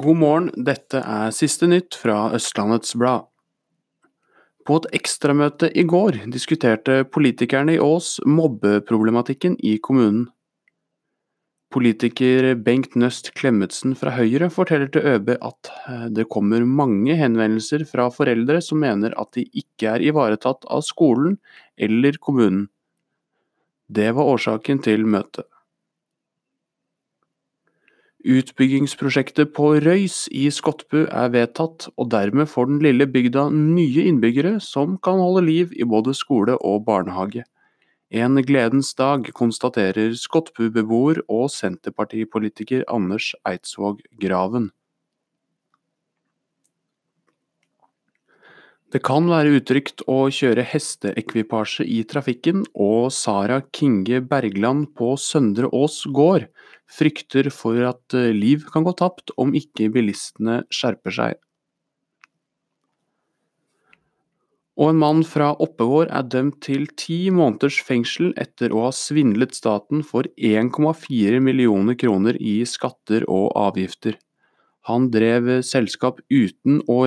God morgen, dette er siste nytt fra Østlandets Blad. På et ekstramøte i går diskuterte politikerne i Ås mobbeproblematikken i kommunen. Politiker Bengt Nøst Klemetsen fra Høyre forteller til ØB at eh, det kommer mange henvendelser fra foreldre som mener at de ikke er ivaretatt av skolen eller kommunen. Det var årsaken til møtet. Utbyggingsprosjektet på Røys i Skotbu er vedtatt, og dermed får den lille bygda nye innbyggere som kan holde liv i både skole og barnehage. En gledens dag, konstaterer Skotbu-beboer og Senterpartipolitiker Anders Eidsvåg Graven. Det kan være utrygt å kjøre hesteekvipasje i trafikken, og Sara Kinge Bergland på Søndre Ås gård frykter for at eh, liv kan gå tapt om ikke bilistene skjerper seg. Og en mann fra Oppegård er dømt til ti måneders fengsel etter å ha svindlet staten for 1,4 millioner kroner i skatter og avgifter. Han drev selskap uten å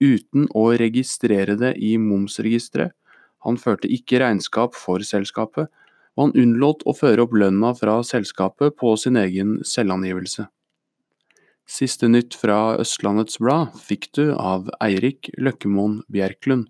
uten å registrere det i momsregisteret. Han førte ikke regnskap for selskapet, og han unnlot å føre opp lønna fra selskapet på sin egen selvangivelse. Siste nytt fra Østlandets Blad fikk du av Eirik Løkkemoen Bjerklund.